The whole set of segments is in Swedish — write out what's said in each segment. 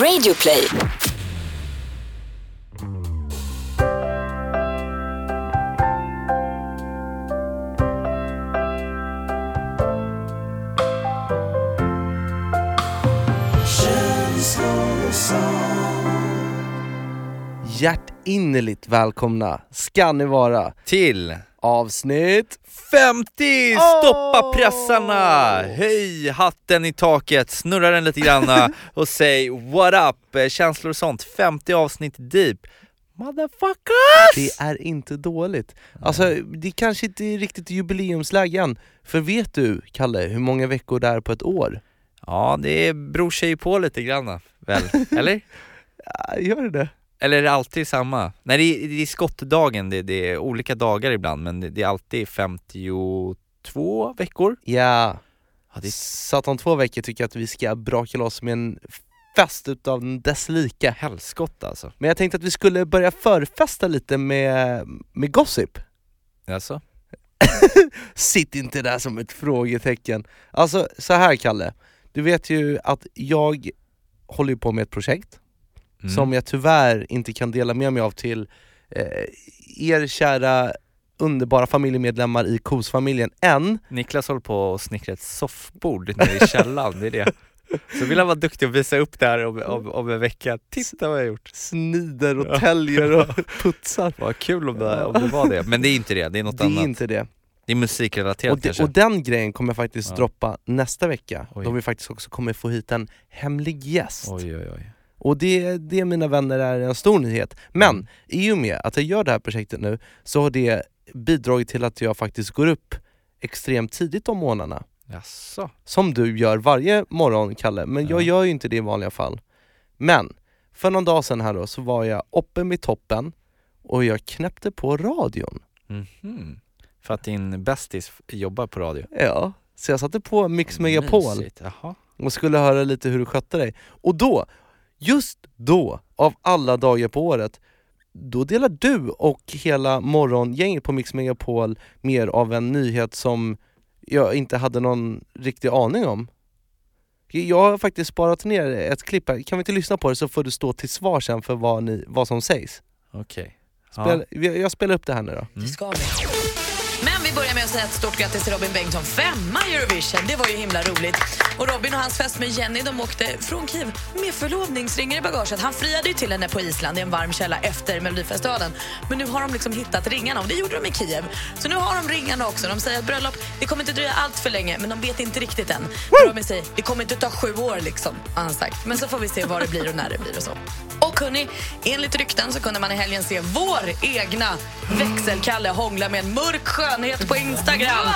Radioplay. Hjärtinnerligt välkomna ska ni vara till avsnitt 50! Stoppa pressarna! Höj hatten i taket, snurra den lite granna och säg what up! Eh, Känslor och sånt, 50 avsnitt deep. Motherfuckers! Det är inte dåligt. Alltså det kanske inte är riktigt jubileumsläge än, för vet du Kalle hur många veckor det är på ett år? Ja, det beror sig ju på lite grann väl, eller? Gör det det? Eller är det alltid samma? Nej det är, det är skottdagen, det, det är olika dagar ibland men det, är alltid 52 veckor. Ja, Ja, det är så att om två veckor tycker jag att vi ska braka loss med en fest utav dess like. helskott alltså. Men jag tänkte att vi skulle börja förfesta lite med, med gossip. Alltså? Sitt inte där som ett frågetecken. Alltså så här Kalle, du vet ju att jag håller på med ett projekt Mm. som jag tyvärr inte kan dela med mig av till eh, er kära underbara familjemedlemmar i KOS-familjen än. Niklas håller på att snickra ett soffbord nere i källaren, det är det. Så vill han vara duktig och visa upp det här om, om, om en vecka. Titta vad jag har gjort. Snider och täljer och putsar. Vad kul om det, om det var det. Men det är inte det, det är något Det är annat. inte det. Det är musikrelaterat Och, det, kanske. och den grejen kommer jag faktiskt Ja. droppa nästa vecka, Oj. då vi faktiskt också kommer få hit en hemlig gäst. Oj oj oj. Och det, det mina vänner är en stor nyhet. Men Mm. i och med att jag gör det här projektet nu så har det bidragit till att jag faktiskt går upp extremt tidigt om morgnarna. Jaså? Som du gör varje morgon Kalle, men jag Ja. gör ju inte det i vanliga fall. Men för någon dag sedan här då så var jag uppe med toppen och jag knäppte på radion. Mhm. För att din bästis jobbar på radio? Ja, så jag satte på Mix Megapol och skulle höra lite hur du skötte dig. Och då, just då, av alla dagar på året, då delar du och hela morgongänget på Mix Megapol mer av en nyhet som jag inte hade någon riktig aning om. Jag har faktiskt sparat ner ett klipp här, kan vi inte lyssna på det så får du stå till svar sen för vad, ni, vad som sägs. Okej. Spel, jag- Jag spelar upp det här nu då. Det ska vi. Men vi börjar med att säga ett stort grattis till Robin Bengtsson. Femma i Eurovision, det var ju himla roligt. Och Robin och hans fest med Jenny de åkte från Kiev med förlovningsringar i bagaget. Han friade ju till henne på Island i en varm källa efter Melodifestivalen. Men nu har de liksom hittat ringarna och det gjorde de i Kiev. Så nu har de ringarna också. De säger att bröllop, det kommer inte dröja allt för länge men de vet inte riktigt än. Robin säger, det kommer inte ta sju år liksom, har han sagt. Men så får vi se vad det blir och när det blir och så. Och hörni, enligt rykten så kunde man i helgen se vår egna växelkalle hångla med en mörk skönhet på Instagram.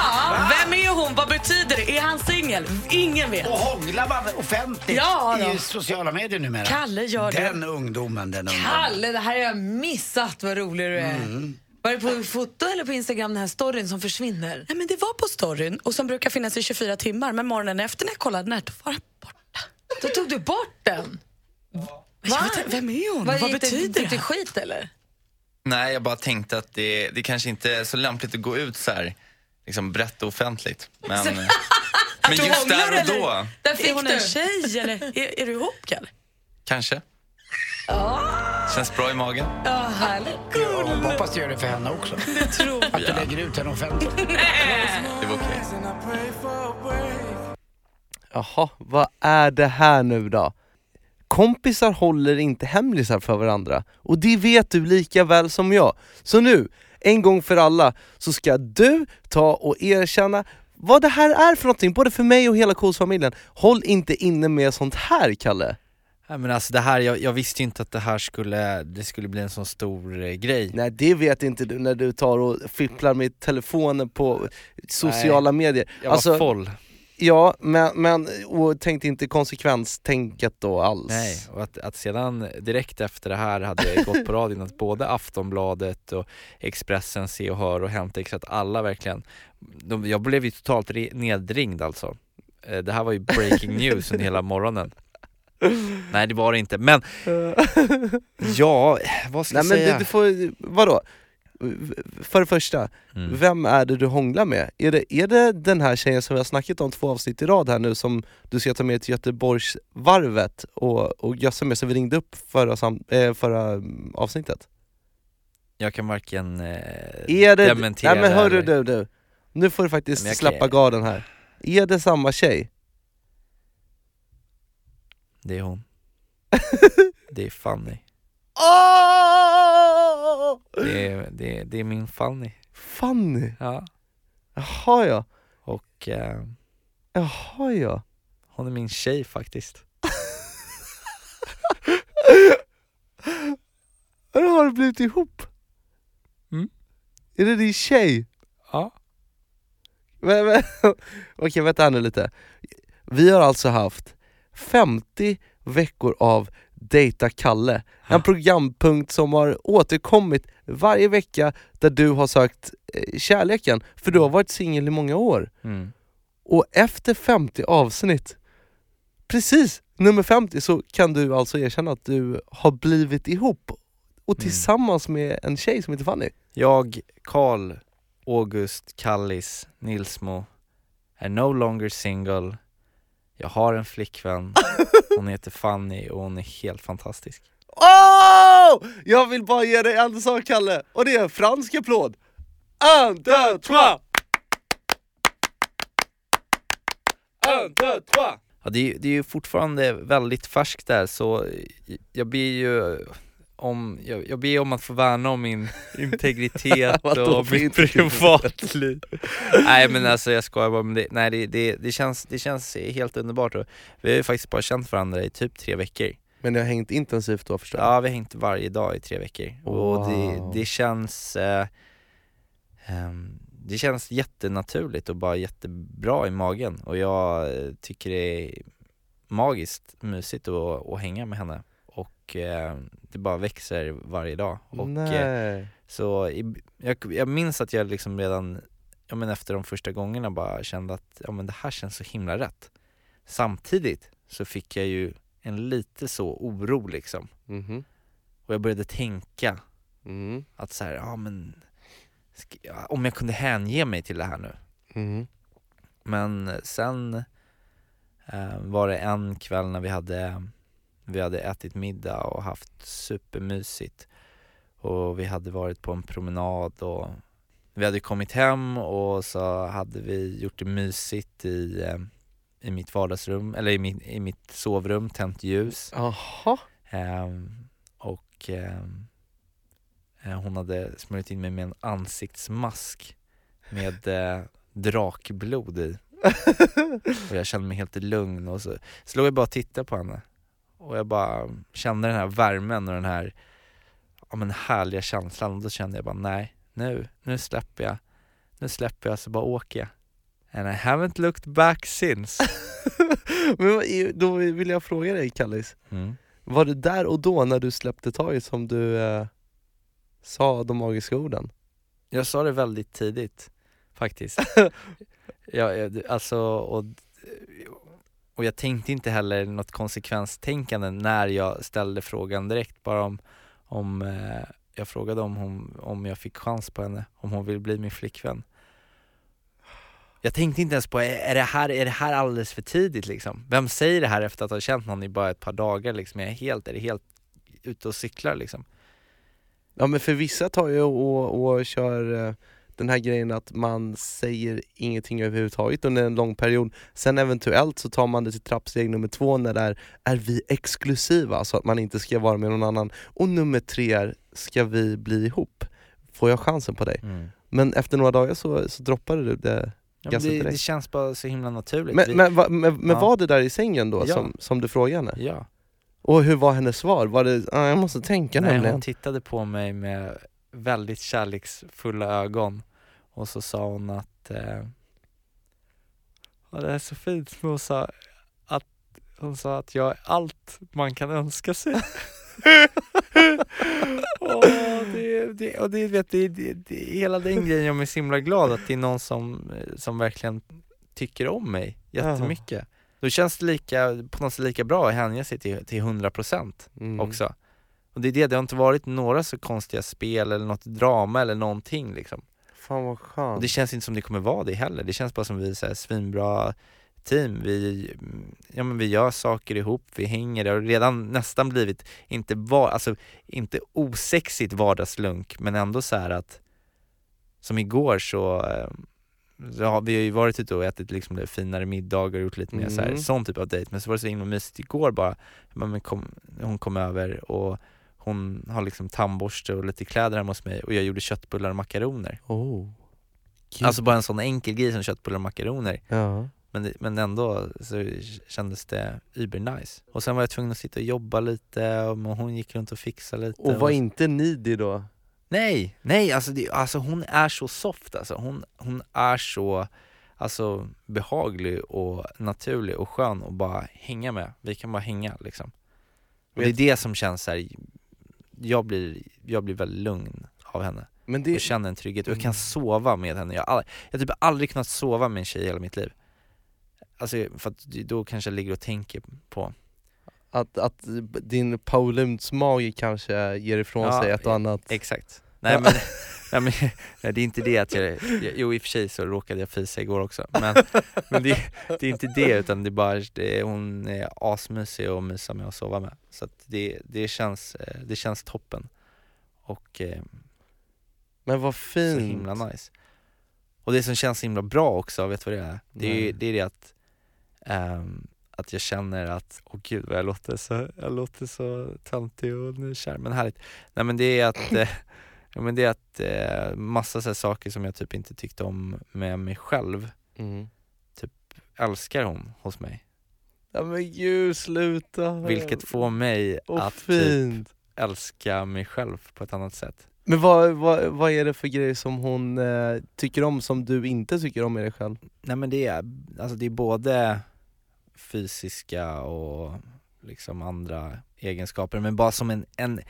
Vem är hon? Vad betyder det? Är han singel? Ingen vet. Och hånglar man offentligt Ja, i sociala medier numera. Kalle gör det. Den ungdomen, den ungdomen. Kalle, det här har jag missat. Vad rolig du är. Mm. Var det på foto eller på Instagram den här storyn som försvinner? Nej men det var på storyn och som brukar finnas i 24 timmar men morgonen efter när jag kollade när då var den borta. Då tog du bort den? Va? Vem är hon? Vad, betyder det? Fick du skit eller? Nej, jag bara tänkte att det, det kanske inte är så lämpligt att gå ut så här, liksom brett och offentligt. Men, men just där och då, Där fick är hon en tjej eller är, är du ihop Kalle? kanske. Känns bra i magen. Ja, härligt. Ja, jag hoppas du gör det för henne också. Tro. Att du lägger ut henne offentligt. Det var okej. Jaha, vad är det här nu då? Kompisar håller inte hemlisar för varandra, och det vet du lika väl som jag. Så nu, en gång för alla, så ska du ta och erkänna vad det här är för någonting, både för mig och hela KOS-familjen. Håll inte inne med sånt här, Kalle. Nej men alltså det här, jag, jag visste inte att det här skulle, det skulle bli en sån stor eh, grej. Nej, det vet inte du när du tar och fipplar med telefonen på sociala medier. Jag var Alltså, foll. Ja, men, men och tänkte inte konsekvenstänket då alls. Nej, och att, att sedan direkt efter det här hade gått på radion att både Aftonbladet och Expressen, Se och Hör och Hämta Extra, att alla verkligen, de, jag blev ju totalt re, nedringd alltså. Eh, Det här var ju breaking news under hela morgonen. Nej det var det inte, men ja, vad ska Nej jag men säga? du, du får, vadå? För det första, Mm. vem är det du hånglar med? Är det, är det den här tjejen som vi har snackat om två avsnitt i rad här nu som du ska ta med till Göteborgsvarvet och, och gössa med som vi ringde upp förra, sam, eh, förra mm, avsnittet? Jag kan varken eh, Är det, dementera nej men hörru eller- du, du, nu får du faktiskt jag släppa kan- garden här. Är det samma tjej? Det är hon. det är Fanny. Åh! Det är, det är, det är min Fanny. Fanny, Ja. jaha ja, Och eh, jaha ja. hon är min tjej faktiskt. Hur har du blivit ihop? Mm. Är det din tjej? Ja. Men, men, okej vänta här nu lite. Vi har alltså haft 50 veckor av Dejta Kalle, en programpunkt som har återkommit varje vecka där du har sökt eh, kärleken, för du har varit singel i många år. Mm. Och efter 50 avsnitt, precis nummer 50, så kan du alltså erkänna att du har blivit ihop och Mm. tillsammans med en tjej som heter Fanny. Jag, Karl, August, Kallis, Nilsmo är no longer single. Jag har en flickvän, hon heter Fanny och hon är helt fantastisk. Åh! Jag vill bara ge dig en sak Kalle, och det är en fransk applåd. Un, deux, trois! Un, deux, trois! Ja, det, är, det är ju fortfarande väldigt färskt där så jag ber ju om, jag, jag ber om att få värna om min integritet och mitt privatliv. nej men alltså jag skojar bara, men det, nej, det, det, det, känns, det känns helt underbart och vi har ju faktiskt bara känt varandra i typ tre veckor. Men jag har hängt intensivt då förstår jag. Ja vi har hängt varje dag i tre veckor och Wow. det, det känns eh, ehm, Det känns jättenaturligt och bara jättebra i magen och jag eh, tycker det är magiskt mysigt att, att hänga med henne och eh, det bara växer varje dag och eh, Nej. så i, jag, jag minns att jag liksom redan, ja men efter de första gångerna bara kände att ja men det här känns så himla rätt Samtidigt så fick jag ju en lite så oro liksom Mhm. och jag började tänka Mm. att så här, ja men om jag kunde hänge mig till det här nu Mhm. Men sen eh, var det en kväll när vi hade, vi hade ätit middag och haft supermysigt och vi hade varit på en promenad och vi hade kommit hem och så hade vi gjort det mysigt i, eh, i mitt vardagsrum, eller i, min, i mitt sovrum, tänt ljus Jaha. Ehm, och ehm, eh, hon hade smörjt in mig med en ansiktsmask med eh, drakblod i. och jag kände mig helt lugn och så, så låg jag bara och tittade på henne. Och jag bara kände den här värmen och den här ja, men härliga känslan och då kände jag bara nej, nu, nu släpper jag. Nu släpper jag så bara åker jag. And I haven't looked back since. Men då vill jag fråga dig Kallis, Mm. var det där och då när du släppte taget som du eh, sa de magiska orden? Jag sa det väldigt tidigt faktiskt. ja, alltså, och, och jag tänkte inte heller något konsekvenstänkande när jag ställde frågan direkt, bara om, om eh, jag frågade om, hon, om jag fick chans på henne, om hon vill bli min flickvän. Jag tänkte inte ens på, är det här, är det här alldeles för tidigt liksom? Vem säger det här efter att ha känt någon i bara ett par dagar liksom? Jag är helt, är det helt ute och cyklar liksom? Ja men för vissa tar ju och, och kör eh, den här grejen att man säger ingenting överhuvudtaget under en lång period Sen eventuellt så tar man det till trappsteg nummer två när det är, är vi exklusiva så att man inte ska vara med någon annan Och nummer tre är, ska vi bli ihop? Får jag chansen på dig? Men efter några dagar så, så droppade du det Ja, det, det känns bara så himla naturligt. Men, Vi- men, men, men Ja. var det där i sängen då Ja. som, som du frågade henne? Ja. Och hur var hennes svar? Var det, jag måste tänka Nej, nämligen hon tittade på mig med väldigt kärleksfulla ögon och så sa hon att eh, ja, det är så fint men hon sa att hon sa att jag är allt man kan önska sig. Åh, det, det, och det, vet, det, det, det, hela den grejen gör mig så himla glad att det är någon som, eh, som verkligen tycker om mig jättemycket. Då känns det lika, på något sätt lika bra att hänga sig till, till 100% Mm. också. Och det är det, det har inte varit några så konstiga spel eller något drama eller någonting liksom. Fan vad skönt. Och det känns inte som det kommer vara det heller. Det känns bara som vi är så här svinbra team. Vi, ja, men vi gör saker ihop, vi hänger. Det har redan nästan blivit, inte, var, alltså, inte osexigt vardagslunk, men ändå så här att som igår så, eh, så har vi har ju varit ute och ätit liksom lite finare middagar och gjort lite mer så här, Mm. sån typ av dejt. Men så var det så himla mysigt igår bara, men kom, hon kom över och hon har liksom tandborste och lite kläder hemma hos mig och jag gjorde köttbullar och makaroner. Oh. Gud. Alltså bara en sån enkel grej som köttbullar och makaroner. ja. Men, det, men ändå så kändes det über nice. Och sen var jag tvungen att sitta och jobba lite och hon gick runt och fixade lite. Och var inte needy då? Nej, nej alltså, det, alltså hon är så soft alltså. Hon, hon är så alltså, behaglig och naturlig och skön att bara hänga med. Vi kan bara hänga liksom. Och det är det som känns så här. Jag blir, jag blir väldigt lugn av henne Men och det, känner en trygghet och jag kan Mm. sova med henne. Jag har, aldrig, jag har typ aldrig kunnat sova med en tjej i hela mitt liv. Alltså för att då kanske jag ligger och tänker på att, att din Pauluns mage kanske ger ifrån Ja, sig ett och annat Exakt. Nej men, nej, men nej, det är inte det att jag, jag, jo i och för sig så råkade jag fisa igår också men, men det, det är inte det utan det är bara, det, hon är asmysig och mysa med att sova med. Så att det, det, känns, eh, det känns toppen. Och eh, Men vad så fint! himla nice. Och det som känns så himla bra också, vet du vad det är? Det är, det, är det att, ehm, att jag känner att, åh gud vad jag låter så, jag låter så töntig och nykär, men härligt. Nej men det är att, eh, ja, men det är att eh, massa så saker som jag typ inte tyckte om med mig själv, Mm. älskar hon hos mig. Ja men gud sluta! Vilket får mig Åh att typ fint! älska mig själv på ett annat sätt. Men vad, vad, vad är det för grejer som hon eh, tycker om som du inte tycker om i dig själv? Nej men det är, alltså det är både fysiska och liksom andra egenskaper men bara som en, en,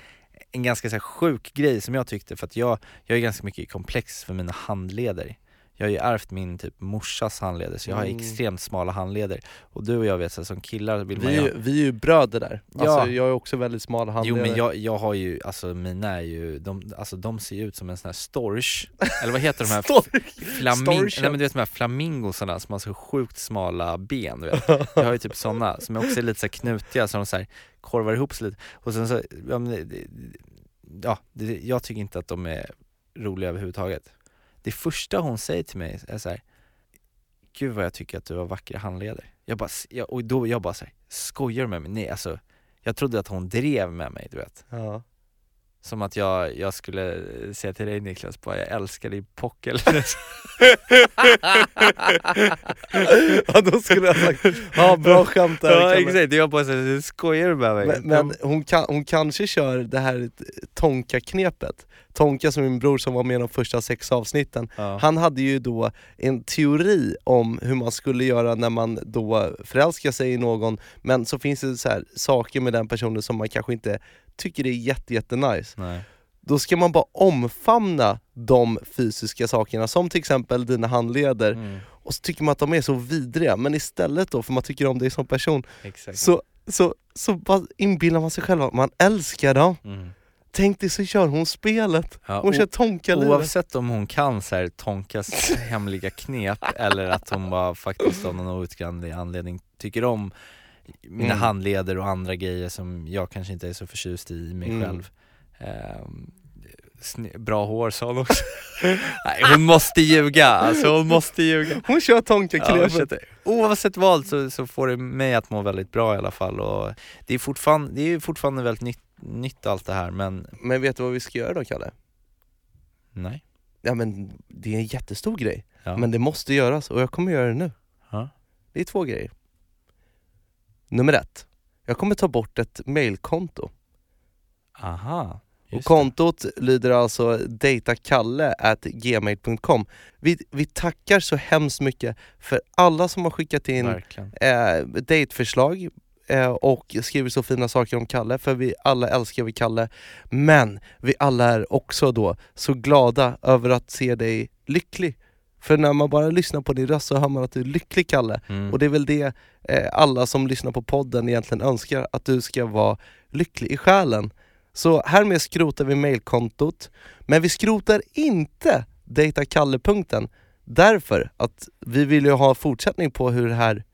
en ganska så sjuk grej som jag tyckte för att jag, jag är ganska mycket komplex för mina handleder. Jag har ju ärvt min typ morsas handleder så jag har Mm. extremt smala handleder och du och jag vet så här, som killar vill man Vi, ju är ha- ju- vi är ju bröder där, Ja. alltså jag är också väldigt smala Jo handleder men jag, jag har ju, alltså mina är ju, de, alltså de ser ju ut som en sån här storch, eller vad heter de här? Flaming, nej men du vet de här flamingosarna som har så sjukt smala ben du vet. Jag har ju typ sådana som också är lite så knutiga som de så här korvar ihop sig lite och sen så, ja, men ja det, jag tycker inte att de är roliga överhuvudtaget. Det första hon säger till mig är så här. Gud vad jag tycker att du har vackra handleder. Jag bara, jag, och då jag bara så här, skojar du med mig? Nej alltså, jag trodde att hon drev med mig du vet. Ja. Som att jag, jag skulle säga till dig Niklas, bara jag älskar din pockel. ja då skulle jag sagt, ja bra skämt där ja Kalle. exakt, jag bara såhär, skojar du med mig? Men, men hon, kan, hon kanske kör det här Tonka-knepet Tonka som är min bror som var med i de första sex avsnitten ja. Han hade ju då en teori om hur man skulle göra när man då förälskar sig i någon Men så finns det så här saker med den personen som man kanske inte tycker är jätte, jätte nice Nej. Då ska man bara omfamna de fysiska sakerna, som till exempel dina handleder Mm, Och så tycker man att de är så vidriga, men istället då, för man tycker om dig som person exakt. så, så, så bara inbillar man sig själv att man älskar dem Mm. Tänk dig så kör hon spelet, Ja, hon kör Tonka-livet Oavsett om hon kan så här, Tonkas hemliga knep eller att hon bara faktiskt av någon outgrundlig anledning tycker om mina Mm. handleder och andra grejer som jag kanske inte är så förtjust i mig Mm. själv. Sny- bra hår sa hon också. Nej hon måste ljuga, alltså hon måste ljuga. Hon kör Ja, Tonka-knepet oavsett, oavsett vad så, så får det mig att må väldigt bra i alla fall och det är fortfarande, det är fortfarande väldigt nytt, nytt allt det här men Men vet du vad vi ska göra då Kalle? nej. Ja men det är en jättestor grej, Ja. men det måste göras och jag kommer göra det nu Ja. Det är två grejer Nummer ett, jag kommer ta bort ett mailkonto Aha. Och just det. kontot lyder alltså datakalle.gmail.com vi, vi tackar så hemskt mycket för alla som har skickat in Verkligen. eh, dateförslag eh, och skriver så fina saker om Kalle, för vi alla älskar vi Kalle. Men vi alla är också då så glada över att se dig lycklig. För när man bara lyssnar på din röst så hör man att du är lycklig Kalle. Mm. Och det är väl det eh, alla som lyssnar på podden egentligen önskar, att du ska vara lycklig i själen. Så härmed skrotar vi mailkontot, men vi skrotar inte Dejta Kalle-punkten därför att vi vill ju ha fortsättning på hur det här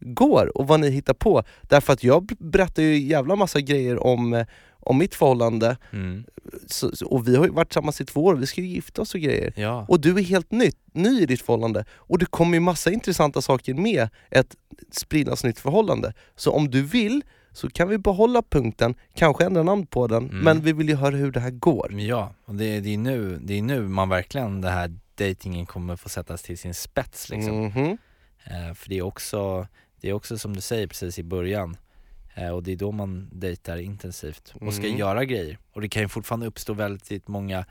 går och vad ni hittar på. Därför att jag berättar ju jävla massa grejer om, eh, om mitt förhållande Mm. så, och vi har ju varit tillsammans i två år, vi ska ju gifta oss och grejer. Ja. Och du är helt ny, ny i ditt förhållande och det kommer ju massa intressanta saker med ett sprillans nytt förhållande. Så om du vill så kan vi behålla punkten, kanske ändra namn på den, Mm. men vi vill ju höra hur det här går. Ja, och det, det, är nu, det är nu man verkligen, det här datingen kommer få sättas till sin spets liksom. Mhm. Eh, för det är också, det är också som du säger precis i början, och det är då man dejtar intensivt och ska Mm. göra grejer. Och det kan ju fortfarande uppstå väldigt många eh,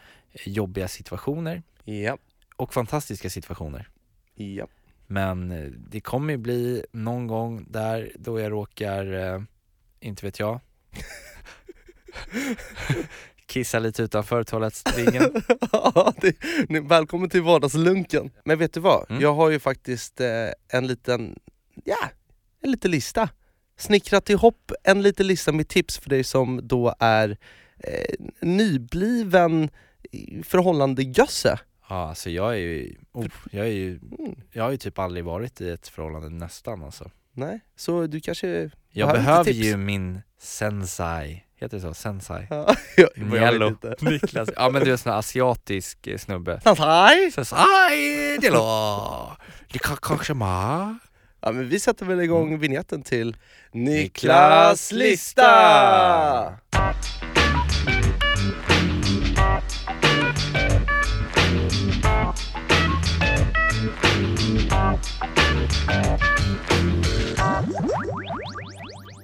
jobbiga situationer Ja, och fantastiska situationer. ja. Men eh, det kommer ju bli någon gång där då jag råkar, eh, inte vet jag, kissa lite utanför toalettringen. Ja, det, ni- välkommen till vardagslunken. Men vet du vad? Mm. Jag har ju faktiskt eh, en liten, ja, en liten lista. Snickrat ihop en liten lista med tips för dig som då är eh, nybliven i förhållande gösse. Ja, alltså jag är ju, oh, jag är ju, Mm. jag har ju typ aldrig varit i ett förhållande nästan alltså. Nej, så du kanske... Jag Behöver ju min sensai, heter det så? Sensai? Ja, jag, jag Jello. vet inte. Niklas, ja men du är en sån här asiatisk eh, snubbe. Sensai! Sensai, det lå, Ja men vi sätter väl igång Mm. vignetten till Niklas Niklas lista!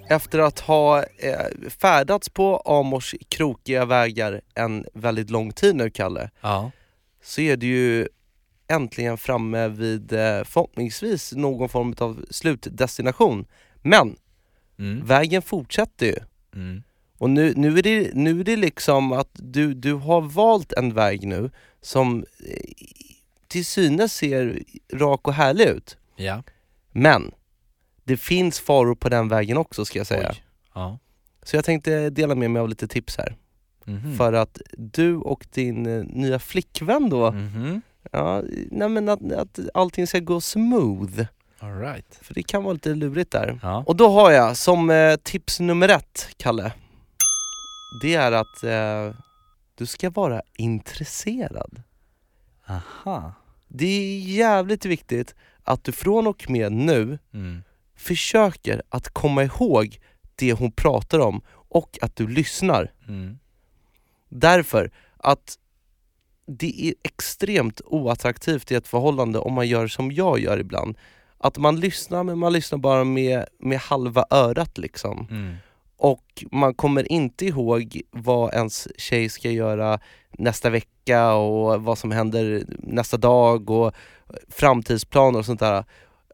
Efter att ha eh, färdats på Amors krokiga vägar en väldigt lång tid nu, Kalle, Ja. så är det ju äntligen framme vid eh, förhoppningsvis någon form av slutdestination. Men Mm. vägen fortsätter ju. Mm. Och nu, nu, är det, nu är det liksom att du, du har valt en väg nu som eh, till synes ser rak och härlig ut. Ja. Men det finns faror på den vägen också ska jag säga. Ja. Så jag tänkte dela med mig av lite tips här. Mhm. För att du och din eh, nya flickvän då, Mhm. Ja, nej men att, att allting ska gå smooth. All right. För det kan vara lite lurigt där. Ja. Och då har jag som eh, tips nummer ett, Kalle. Det är att eh, du ska vara intresserad. Aha. Det är jävligt viktigt att du från och med nu Mm. försöker att komma ihåg det hon pratar om och att du lyssnar. Mm. Därför att det är extremt oattraktivt i ett förhållande om man gör som jag gör ibland. Att man lyssnar men man lyssnar bara med, med halva örat liksom. Mm. Och man kommer inte ihåg vad ens tjej ska göra nästa vecka och vad som händer nästa dag och framtidsplaner och sånt där.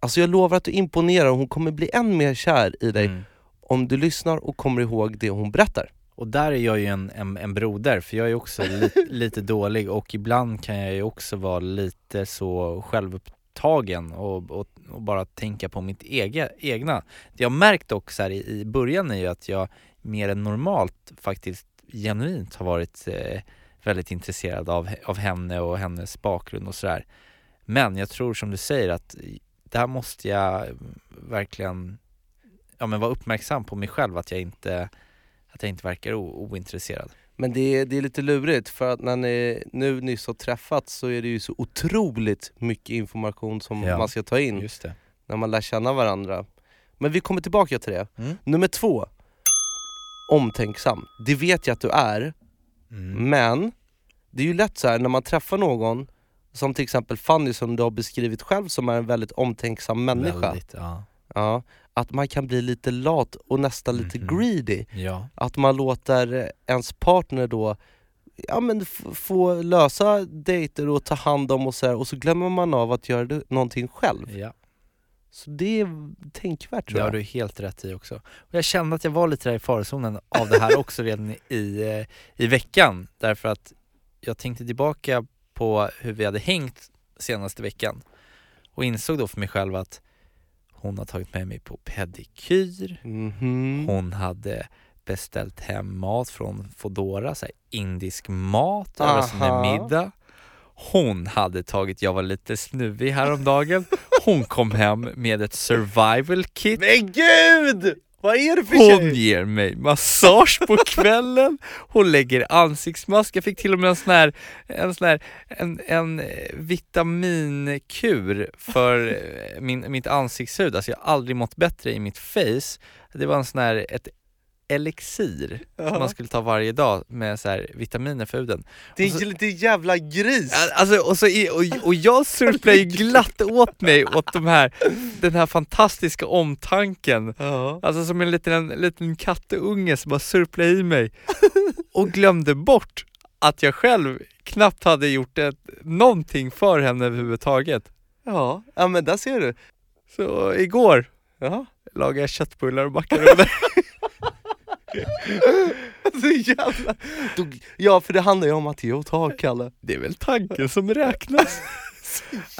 Alltså jag lovar att du imponerar och hon kommer bli än mer kär i dig Mm. om du lyssnar och kommer ihåg det hon berättar. Och där är jag ju en, en, en broder, för jag är också li, lite dålig och ibland kan jag ju också vara lite så självupptagen och, och, och bara tänka på mitt ega, egna. Det jag märkt också här i, i början är ju att jag mer än normalt faktiskt genuint har varit eh, väldigt intresserad av, av henne och hennes bakgrund och sådär. Men jag tror som du säger att där måste jag verkligen ja, men vara uppmärksam på mig själv att jag inte att jag inte verkar ointresserad. Men det är, det är lite lurigt för att när ni nu nyss har träffats så är det ju så otroligt mycket information som Ja. man ska ta in Just det. när man lär känna varandra. Men vi kommer tillbaka till det. Mm. Nummer två, omtänksam. Det vet jag att du är, Mm. men det är ju lätt så här när man träffar någon som till exempel Fanny som du har beskrivit själv som är en väldigt omtänksam människa. Väldigt, ja. Ja, att man kan bli lite lat och nästan lite Mhm. greedy. ja. Att man låter ens partner då ja, men få lösa dejter och ta hand om och så här, och så glömmer man av att göra det, någonting själv. ja. Så det är tänkvärt tror Det har jag. du helt rätt i också. Och jag kände att jag var lite där i farozonen av det här också redan i, i veckan. Därför att jag tänkte tillbaka på hur vi hade hängt senaste veckan och insåg då för mig själv att hon har tagit med mig på pedikyr, Mhm. hon hade beställt hem mat från Foodora, så indisk mat över sin middag. Hon hade tagit, jag var lite snuvig häromdagen, hon kom hem med ett survival kit. Men gud! Vad är det för Hon tjej? ger mig massage på kvällen, hon lägger ansiktsmask, jag fick till och med en sån här, en sån här, en, en eh, vitaminkur för eh, min, mitt ansiktshud, alltså jag har aldrig mått bättre i mitt face. Det var en sån här, ett elixir som man skulle ta varje dag med så här vitaminer för huden. Det Och så- är lite jävla gris! Alltså, och, så, och, och jag surplar ju glatt åt mig åt de här, den här fantastiska omtanken Ja. Alltså som en liten, en liten kattunge som bara surplade i mig och glömde bort att jag själv knappt hade gjort ett, någonting för henne överhuvudtaget. Ja. ja, men där ser du. Så igår Ja. lagade jag köttbullar och makaroner. Så jävla... Då, ja, för det handlar ju om att ge och ta, Kalle. Det är väl tanken som räknas.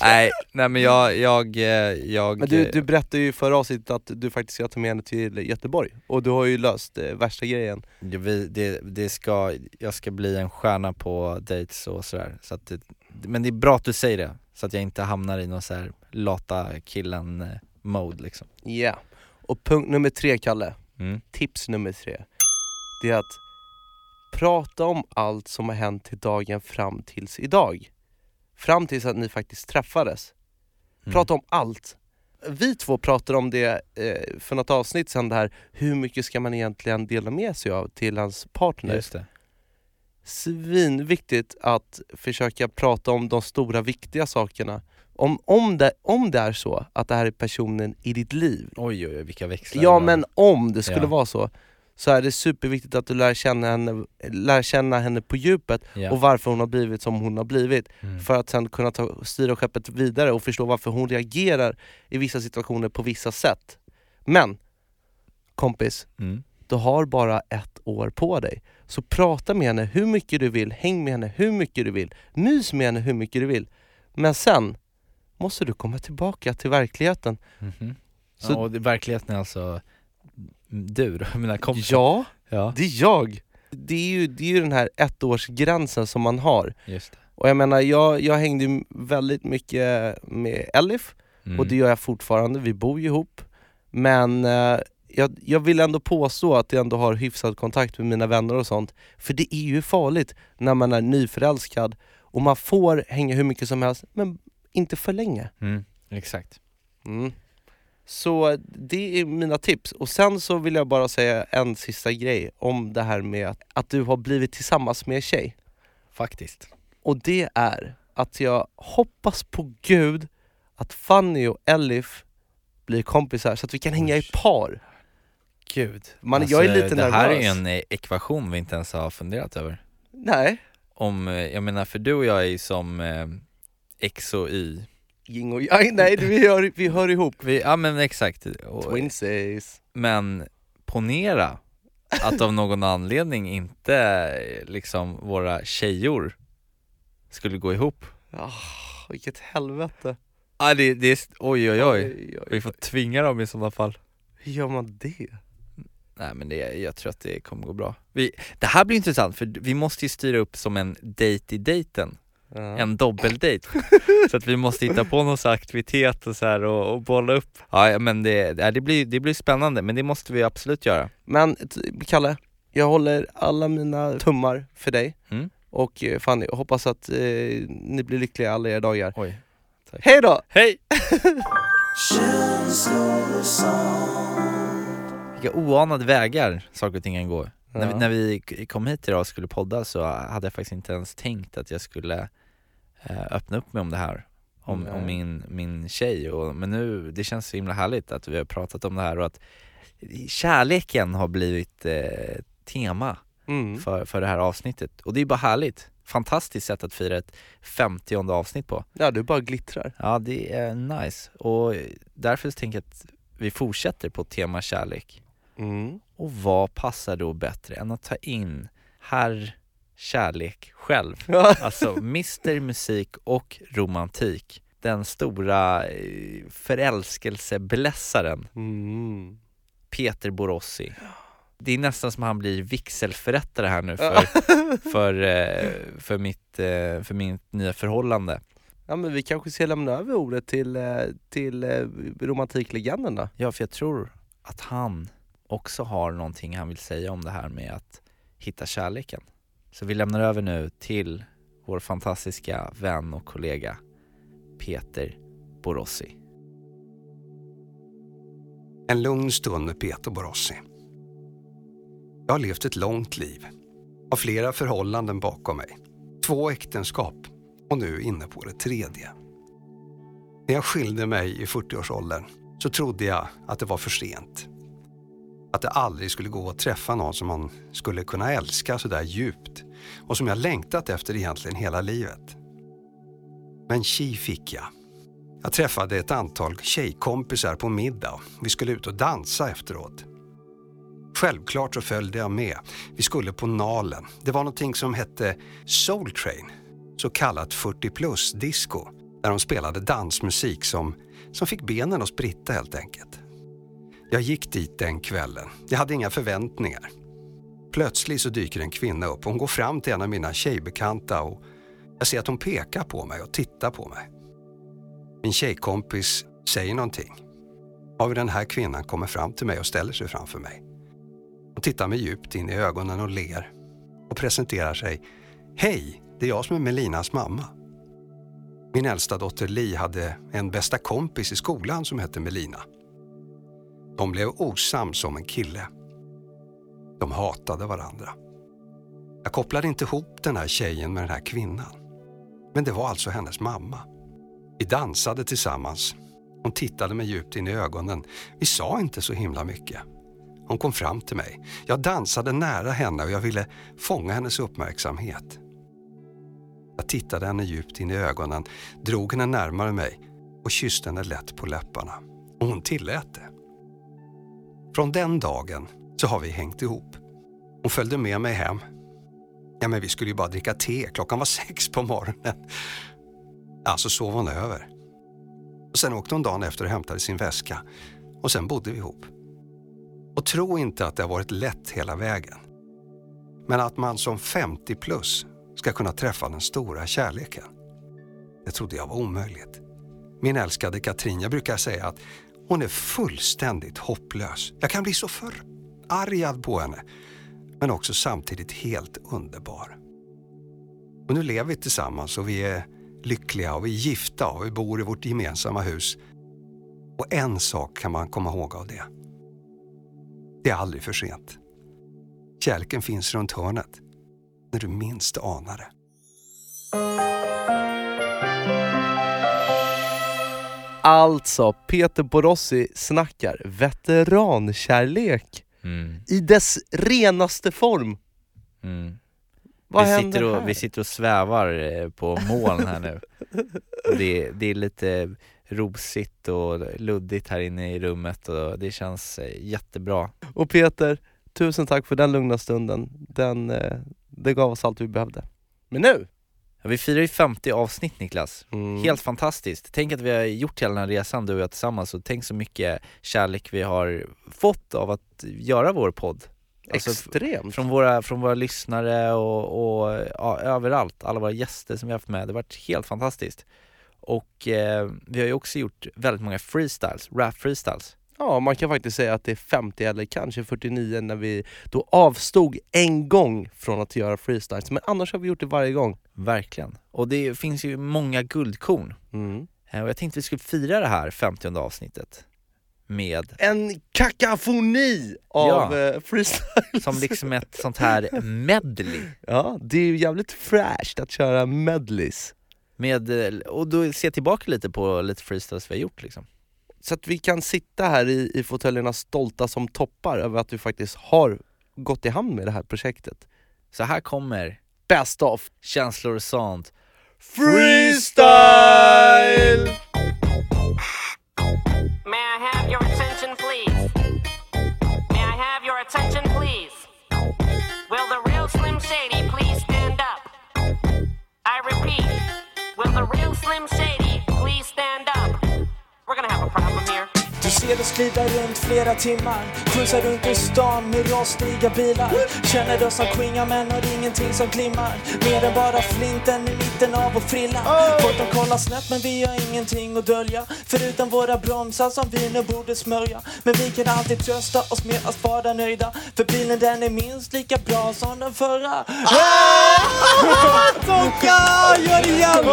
nej, nej men jag, jag, eh, jag Men du, du berättade ju i förra avsnittet att du faktiskt ska ta med henne till Göteborg och du har ju löst eh, värsta grejen. Vi, det, det ska, jag ska bli en stjärna på dates och sådär. Så att det, men det är bra att du säger det, så att jag inte hamnar i någon så här lata killen eh, mode liksom. Ja. Och punkt nummer tre, Kalle. Mm. Tips nummer tre. Det är att prata om allt som har hänt till dagen fram tills idag. Fram tills att ni faktiskt träffades. Mm. Prata om allt. Vi två pratade om det eh, för något avsnitt sen det här, hur mycket ska man egentligen dela med sig av till hans partner? Just det. Svinviktigt att försöka prata om de stora viktiga sakerna. Om, om, det, om det är så att det här är personen i ditt liv, Oj oj oj vilka växlar ja men om det skulle Ja. vara så, så är det superviktigt att du lär känna henne, lär känna henne på djupet ja. och varför hon har blivit som hon har blivit. mm. För att sen kunna ta, styra skeppet vidare och förstå varför hon reagerar i vissa situationer på vissa sätt. Men, kompis, Mm. du har bara ett år på dig. Så prata med henne hur mycket du vill, häng med henne hur mycket du vill, mys med henne hur mycket du vill. Men sen måste du komma tillbaka till verkligheten. Mhm. Så- ja, och verkligheten är alltså du då, mina kompisar? Ja, ja, det är jag! Det är ju, det är ju den här ettårsgränsen som man har. just det. Och jag menar, jag, jag hängde väldigt mycket med Elif, Mm. och det gör jag fortfarande, vi bor ju ihop. Men eh, jag, jag vill ändå påstå att jag ändå har hyfsad kontakt med mina vänner och sånt. För det är ju farligt när man är nyförälskad och man får hänga hur mycket som helst, men inte för länge. Mm. Exakt. Mm. Så det är mina tips. Och sen så vill jag bara säga en sista grej om det här med att, att du har blivit tillsammans med en tjej. Faktiskt. Och det är att jag hoppas på gud att Fanny och Elif blir kompisar så att vi kan hänga i par. Gud. Man, jag är lite det nervös. här är en eh, ekvation vi inte ens har funderat över. Nej, Om, eh, jag menar för du och jag är ju som eh, X och Y. ing och yang, nej vi hör, vi hör ihop. Vi, ja men exakt. Och, Twinsies. men ponera att av någon anledning inte liksom våra tjejor skulle gå ihop. Ah, vilket helvete. Ah, det, det är, oj oj oj. oj, oj. Vi får tvinga dem i sådana fall. Hur gör man det? Nej men det, jag tror att det kommer gå bra. Vi, det här blir intressant för vi måste ju styra upp som en date i dejten, Ja. en dubbeldejt. så att vi måste hitta på någon aktivitet och så här och, och bolla upp. Ja ja, men det, det, blir, det blir spännande men det måste vi absolut göra. Men Kalle, jag håller alla mina tummar för dig Mm. och eh, Fanny och hoppas att eh, ni blir lyckliga alla era dagar. Oj. Hej då! Hej! Vilka oanade vägar saker och ting kan gå. När, vi, Ja. när vi kom hit idag och skulle podda så hade jag faktiskt inte ens tänkt att jag skulle öppna upp mig om det här. Om, om min, min tjej, och, men nu, det känns så himla härligt att vi har pratat om det här och att kärleken har blivit eh, tema Mm. för, för det här avsnittet. Och det är bara härligt. Fantastiskt sätt att fira ett 50 avsnitt på. Ja, du bara glittrar. Ja, det är nice. Och därför tänker jag att vi fortsätter på tema kärlek. Mm. Och vad passar då bättre än att ta in herr kärlek själv? Alltså Mr Musik och romantik. Den stora eh, förälskelseblässaren Mm. Peter Borossi. Det är nästan som han blir vigselförrättare här nu för, för, eh, för, mitt, eh, för mitt nya förhållande. Ja men vi kanske ska lämna över ordet till, till då. Ja, för jag tror att han också har någonting han vill säga om det här med att hitta kärleken. Så vi lämnar över nu till vår fantastiska vän och kollega Peter Borossi. En lugn stund med Peter Borossi. Jag har levt ett långt liv. Har flera förhållanden bakom mig. Två äktenskap och nu inne på det tredje. När jag skilde mig i 40-årsåldern så trodde jag att det var för sent. Att det aldrig skulle gå att träffa någon som man skulle kunna älska så där djupt och som jag längtat efter egentligen hela livet. Men tji fick jag. Jag träffade ett antal tjejkompisar på middag. Vi skulle ut och dansa efteråt. Självklart så följde jag med. Vi skulle på Nalen. Det var någonting som hette Soul Train, så kallat 40 plus disco, där de spelade dansmusik som, som fick benen att spritta helt enkelt. Jag gick dit den kvällen. Jag hade inga förväntningar. Plötsligt så dyker en kvinna upp hon går fram till en av mina tjejbekanta och jag ser att hon pekar på mig och tittar på mig. Min tjejkompis säger någonting. Av den här kvinnan kommer fram till mig och ställer sig framför mig. Hon tittar mig djupt in i ögonen och ler och presenterar sig. Hej, det är jag som är Melinas mamma. Min äldsta dotter Li hade en bästa kompis i skolan som hette Melina. De blev osams om en kille. De hatade varandra. Jag kopplade inte ihop den här tjejen med den här kvinnan. Men det var alltså hennes mamma. Vi dansade tillsammans. Hon tittade mig djupt in i ögonen. Vi sa inte så himla mycket. Hon kom fram till mig. Jag dansade nära henne och jag ville fånga hennes uppmärksamhet. Jag tittade henne djupt in i ögonen, drog henne närmare mig och kysste henne lätt på läpparna. Och hon tillät det. Från den dagen så har vi hängt ihop. Hon följde med mig hem. Ja, men vi skulle ju bara dricka te. Klockan var sex på morgonen. Ja, så sov hon över. Och sen åkte hon dagen efter och hämtade sin väska. Och sen bodde vi ihop. Och tro inte att det har varit lätt hela vägen. Men att man som 50 plus ska kunna träffa den stora kärleken. Det trodde jag var omöjligt. Min älskade Katrin, jag brukar säga att hon är fullständigt hopplös. Jag kan bli så förargad på henne, men också samtidigt helt underbar. Och nu lever vi tillsammans och vi är lyckliga och vi är gifta och vi bor i vårt gemensamma hus. Och en sak kan man komma ihåg av det. Det är aldrig för sent. Kärleken finns runt hörnet, när du minst anar det. Alltså, Peter Borossi snackar veterankärlek Mm. i dess renaste form. Mm. Vad vi, sitter och, här? vi sitter och svävar eh, på moln här nu. Det, det är lite rosigt och luddigt här inne i rummet och det känns eh, jättebra. Och Peter, tusen tack för den lugna stunden. Den, eh, det gav oss allt vi behövde. Men nu! Ja, vi firar ju 50 avsnitt Niklas. Mm. Helt fantastiskt. Tänk att vi har gjort hela den här resan du och jag tillsammans och tänk så mycket kärlek vi har fått av att göra vår podd. Alltså, Extremt. Från våra, från våra lyssnare och, och ja, överallt, alla våra gäster som vi har haft med. Det har varit helt fantastiskt. Och eh, vi har ju också gjort väldigt många freestyles, rap freestyles. Ja, man kan faktiskt säga att det är 50 eller kanske 49 när vi då avstod en gång från att göra freestyles. Men annars har vi gjort det varje gång. Verkligen. Och det finns ju många guldkorn. Mm. Eh, Och jag tänkte vi skulle fira det här 50 avsnittet med, En kakafoni av Ja. eh, freestyles. som liksom ett sånt här medley. Ja, det är ju jävligt fräscht att köra medleys. Med, eh, och då se tillbaka lite på lite freestyles vi har gjort liksom. Så att vi kan sitta här i, i fåtöljerna stolta som toppar över att vi faktiskt har gått i hamn med det här projektet. Så här kommer Best of känslor och sånt. Freestyle! May I have your attention, please? May I have your attention, please? Will the real Slim Shady please stand up? I repeat, will the real Slim Shady please stand up? We're gonna have a problem here. Du ser oss glida runt flera timmar. Skjutsa runt i stan med rostiga bilar. Känner oss som quingar men har ingenting som glimmar. Mer än bara flinten i mitten av vår frilla. Folk de kollar snett men vi har ingenting att dölja. Förutom våra bromsar som vi nu borde smörja. Men vi kan alltid trösta oss med att vara nöjda. För bilen den är minst lika bra som den förra. Tonka! Gör det igen!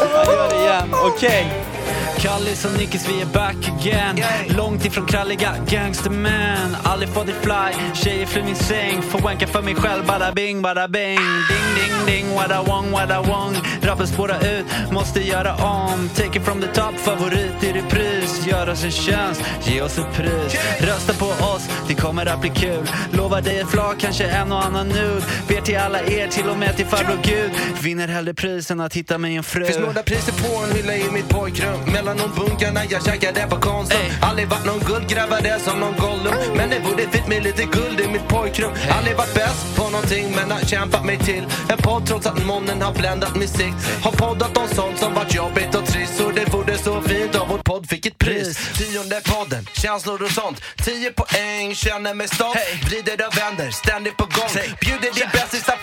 Jag gör det igen, okej. Kallis och Nickis, vi är back again. Långt ifrån kralliga gangstermän. Aldrig fått det fly, tjejer flyr min säng. Får wanka för mig själv, bada bing, bada bing. Ding, ding, ding, want, what I want Rappen spårar ut, måste göra om. Take it from the top, favorit i repris. Gör oss en tjänst, ge oss ett pris. Rösta på oss, det kommer att bli kul. Lovar dig ett flak, kanske en och annan nude. Ber till alla er, till och med till farbror Gud. Vinner hellre pris än att hitta mig en fru. Finns några priser på en hylla i mitt pojkrum Mellan de bunkarna jag käkade på Konsum Ey. Aldrig varit någon guldgrävare som någon Gollum. Men det vore fint med lite guld i mitt pojkrum. Aldrig varit bäst på någonting men har kämpat mig till. En podd trots att månen har bländat min sikt. Har poddat om sånt som varit jobbigt och trist. Så det vore så fint om vår podd fick ett pris. Tionde podden, känslor och sånt. 10 poäng, känner mig stolt. Vrider och vänder, ständigt på gång. Bjuder din bästis att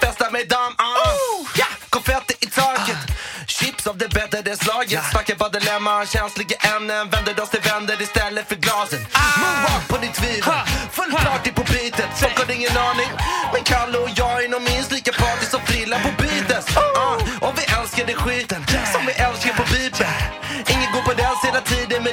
Snackar bara dilemma, känsliga ämnen Vänder oss till vänner istället för glasen Moonwalk på ditt tvivel. Full party på beatet Folk har ingen aning. Men Kalle och jag är nog minst lika party som Frilla på beatet uh. Och vi älskar det skiten Som vi älskar på beepen. Ingen går på den hela tiden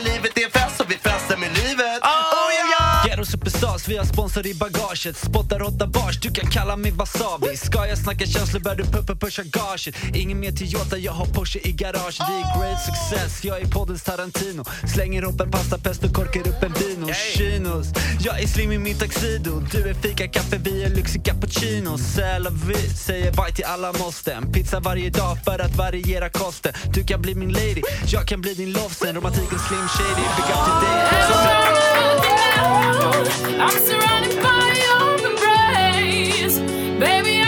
vi har sponsor i bagaget. Spottar åtta bars, du kan kalla mig wasabi. Ska jag snacka känslor bör du puppa pusha gaget Ingen mer Toyota, jag har Porsche i garaget. Vi är great success, jag är poddens Tarantino. Slänger upp en pastapest och korkar upp en vino. Chinos, jag är slim i min tuxedo. Du är fika kaffe, vi är lyxig cappuccino. Vie, säger bye till alla måsten Pizza varje dag för att variera kosten. Du kan bli min lady, jag kan bli din lovesen Romantiken slim shady, big up till dig I'm surrounded by your embrace. Baby,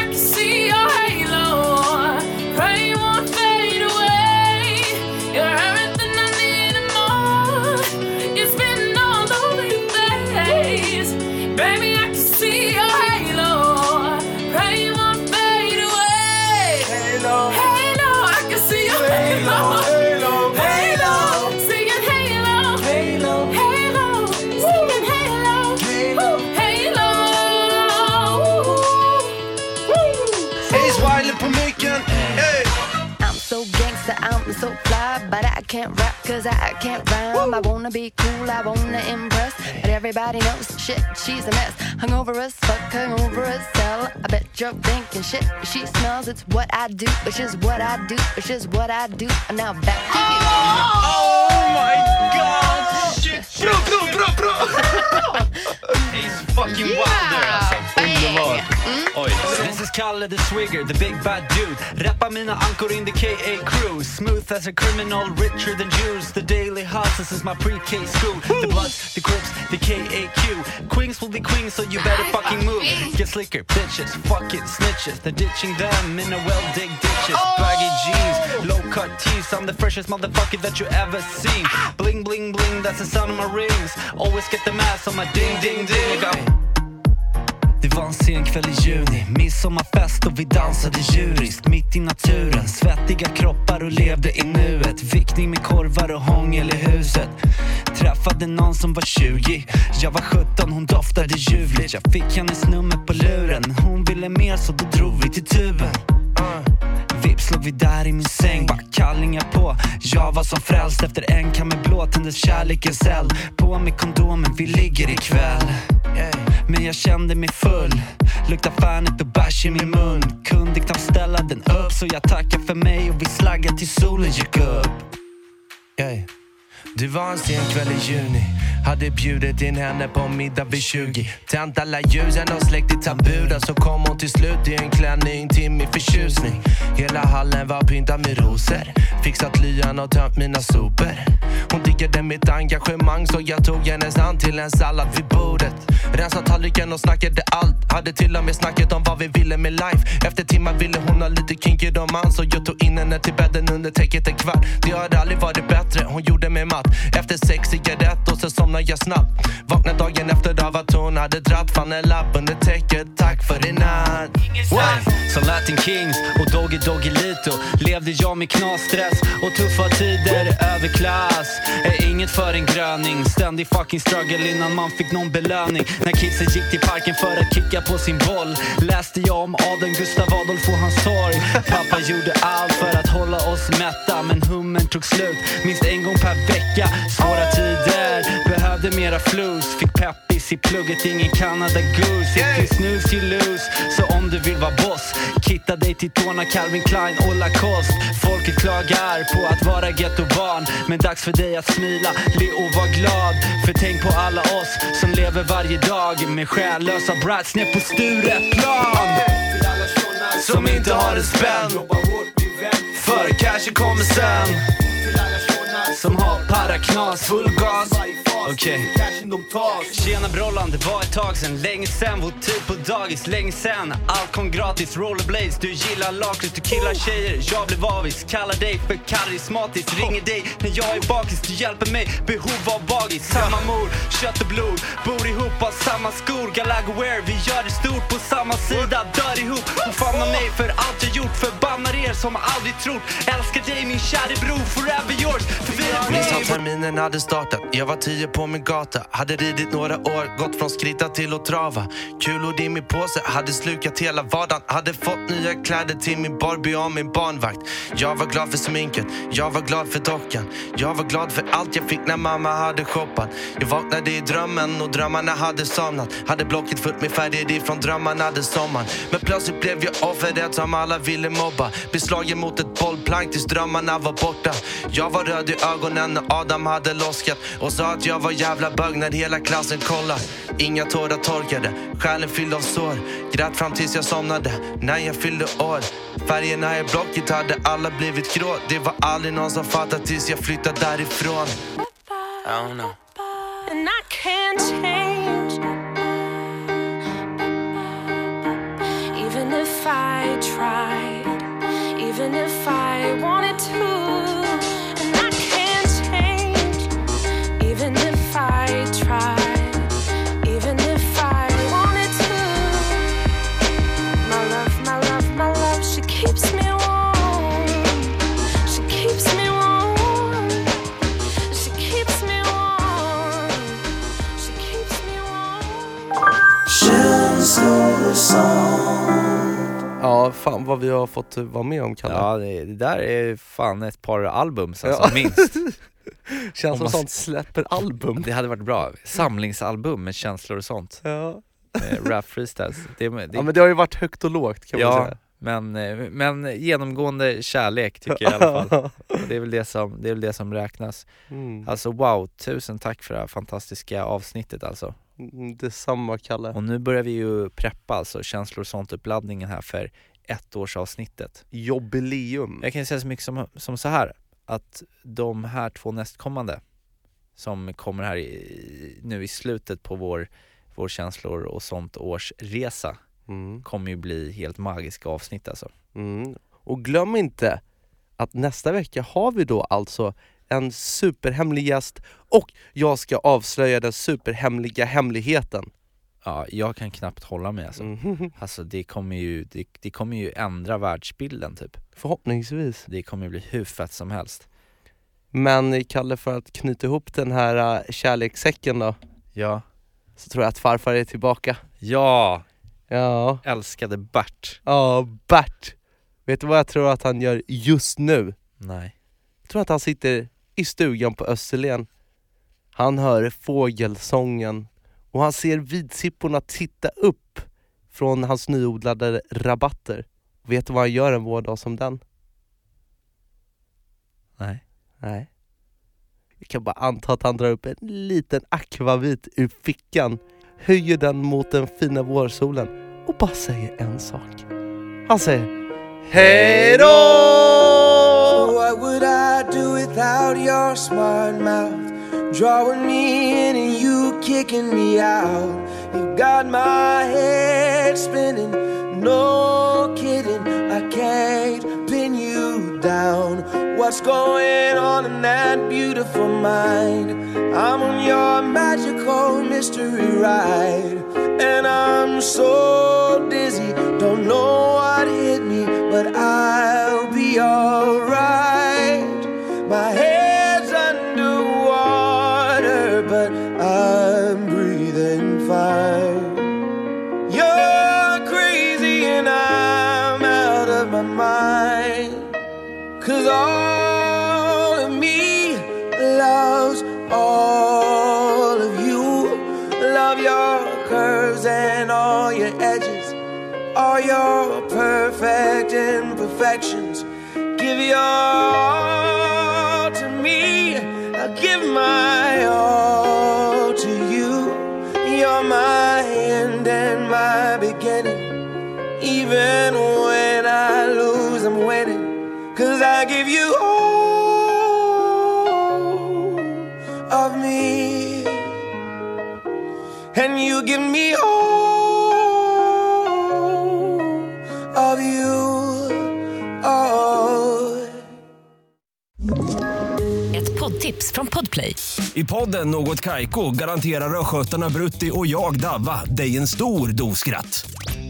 can't rap cause I can't rhyme. I wanna be cool, I wanna impress, but everybody knows shit, she's a mess. Hungover as fuck, hungover as hell. I bet you're thinking shit, she smells, it's what I do, it's just what I do, it's just what I do. And now back to you. Oh my god! Shit, bra, bra, bra! Ace fucking Wilder. Alltså. Underbar. Oj. This is Kalle the Swigger, the big bad dude. Rappar mina ankor in the KA crew. Smooth as a criminal, richer than Jews. The daily hustle is my pre-K school. The Bloods, the Crips, the KAQ Queens will be queens so you better fucking move. Get slicker, bitches, fucking snitches. They're ditching them in a well-dig ditches. Oh. Baggy jeans, low-cut tees. I'm the freshest motherfucker that you ever seen. Ah. Bling, bling, bling, that's the sound of my rings Always get the mask on my ding, ding, ding det var en sen kväll i juni, midsommarfest och vi dansade djuriskt mitt i naturen. Svettiga kroppar och levde i nuet. Vickning med korvar och hångel i huset. Träffade någon som var 20, jag var 17, hon doftade ljuvligt. Jag fick hennes nummer på luren, hon ville mer så då drog vi till tuben. Vips låg vi där i min säng, bara kallingar på. Jag var som frälst efter en kamme blå tändes kärlekens eld. På med kondomen, vi ligger ikväll. Men jag kände mig full. Lukta' Fernet och bärs i min mun. Kunde knappt ställa den upp så jag tackar för mig och vi slaggar till solen gick upp. Det var en sen kväll i juni. Hade bjudit in henne på middag vid 20 Tänt alla ljusen och släckt i tabuda Så kom hon till slut i en klänning till min förtjusning. Hela hallen var pyntad med rosor. Fixat lyan och tömt mina sopor. Hon diggade mitt engagemang så jag tog hennes hand till en sallad vid bordet. Rensade tallriken och snackade allt. Hade till och med snacket om vad vi ville med life. Efter timmar ville hon ha lite kinky romans Så jag tog in henne till bädden under täcket en kvart. Det har aldrig varit bättre, hon gjorde mig matt efter sex cigarett och så somnade jag snabbt. Vaknade dagen efter av att hon hade dratt Fann en lapp under täcket, tack för i natt. Som Latin Kings och Doggy Doggelito levde jag med knasstress och tuffa tider, överklass. Är inget för en gröning. Ständig fucking struggle innan man fick någon belöning. När kidsen gick till parken för att kicka på sin boll läste jag om adeln Gustav Adolf och hans sorg. Pappa gjorde allt för att hålla oss mätta men hummern tog slut. Minst en gång per vecka Svåra tider, behövde mera flus Fick peppis i plugget, ingen Canada Goose. If you snooze you lose, så om du vill vara boss Kitta dig till tårna Calvin Klein och Lacoste. Folket klagar på att vara gettobarn Men dags för dig att smila, le och var glad. För tänk på alla oss som lever varje dag Med själlösa brats ner på Stureplan. Som inte har en spänn. För cashen kommer sen. Som har paraknas, full gas. Okej. Tjena Brollan, det var ett tag sen Länge sen, vår tid på dagis. Länge sen, allt kom gratis. Rollerblades, du gillar lakrits. Du killar tjejer, jag blev avis. Kallar dig för karismatisk. Ringer dig när jag är bakis. Du hjälper mig, behov av bagis. Samma mor, kött och blod. Bor ihop, har samma skor. Galago Wear, vi gör det stort på samma sida. Dör ihop, hon famnar mig för allt jag gjort. Förbannar er som aldrig trott. Älskar dig min käre bror, forever yours. För vi är att terminen hade startat. Jag var tio på min gata. Hade ridit några år, gått från skritta till att trava. Kulor i min påse, hade slukat hela vardagen. Hade fått nya kläder till min Barbie och min barnvakt. Jag var glad för sminket, jag var glad för dockan. Jag var glad för allt jag fick när mamma hade shoppat. Jag vaknade i drömmen och drömmarna hade somnat. Hade blocket fullt med färger ifrån drömmarna den sommaren. Men plötsligt blev jag offret som alla ville mobba. Beslagen mot ett bollplank tills drömmarna var borta. Jag var röd i ögonen när Adam hade loskat Och sa att jag var jävla bög när hela klassen kollar Inga tårar torkade, själen fylld av sår. Grät fram tills jag somnade, när jag fyllde år. Färgerna i blocket hade alla blivit grå. Det var aldrig någon som fattat tills jag flyttade därifrån. I don't know. And I can't change. Even if I tried, even if I Ja, fan vad vi har fått vara med om Kalle. Ja, det, det där är fan ett par album alltså, Ja. minst. Känns Om som man- sånt släpper album. Det hade varit bra. Samlingsalbum med känslor och sånt. Ja. Rap freestyles. Det, det, ja men det har ju varit högt och lågt kan man ja, säga. men, eh, men genomgående kärlek tycker jag i alla fall. Och det, är väl det, som, det är väl det som räknas. Mm. Alltså wow, tusen tack för det här fantastiska avsnittet alltså. Mm, Detsamma Kalle. Och nu börjar vi ju preppa alltså känslor och sånt uppladdningen här för ettårsavsnittet. Jubileum. Jag kan säga så mycket som, som så här att de här två nästkommande som kommer här i, nu i slutet på vår, vår känslor och sånt årsresa Mm. kommer ju bli helt magiska avsnitt alltså. Mm. Och glöm inte att nästa vecka har vi då alltså en superhemlig gäst och jag ska avslöja den superhemliga hemligheten. Ja, jag kan knappt hålla mig alltså. Mhm. Alltså det kommer ju, det, det kommer ju ändra världsbilden typ. Förhoppningsvis. Det kommer bli hur fett som helst. Men Kalle, för att knyta ihop den här äh, kärlekssäcken då, Ja. så tror jag att farfar är tillbaka. Ja! Ja, Älskade Bert. ja Bert. Vet du vad jag tror att han gör just nu? Nej. Jag tror att han sitter i stugan på Österlen. Han hör fågelsången och han ser vidsipporna titta upp från hans nyodlade rabatter. Vet du vad han gör en vårdag som den? Nej. Nej. Jag kan bara anta att han drar upp en liten akvavit ur fickan, höjer den mot den fina vårsolen och bara säger en sak. Han säger Hej då! What would I do without your smart mouth? Drawing me in and you kicking me out. You got my head spinning, no kidding. I can't pin you down. What's going on in that beautiful mind? I'm on your magical mystery ride, and I'm so dizzy, don't know what hit me, but I'll be alright. Cause all of me loves all of you. Love your curves and all your edges, all your perfect imperfections. Give your all to me. I'll give my all to you. You're my end and my beginning. Even I give you all of me. And you give me all of you. All. Ett poddtips från Podplay. I podden Något Kaiko garanterar östgötarna Brutti och jag, Davva, dig en stor dos skratt.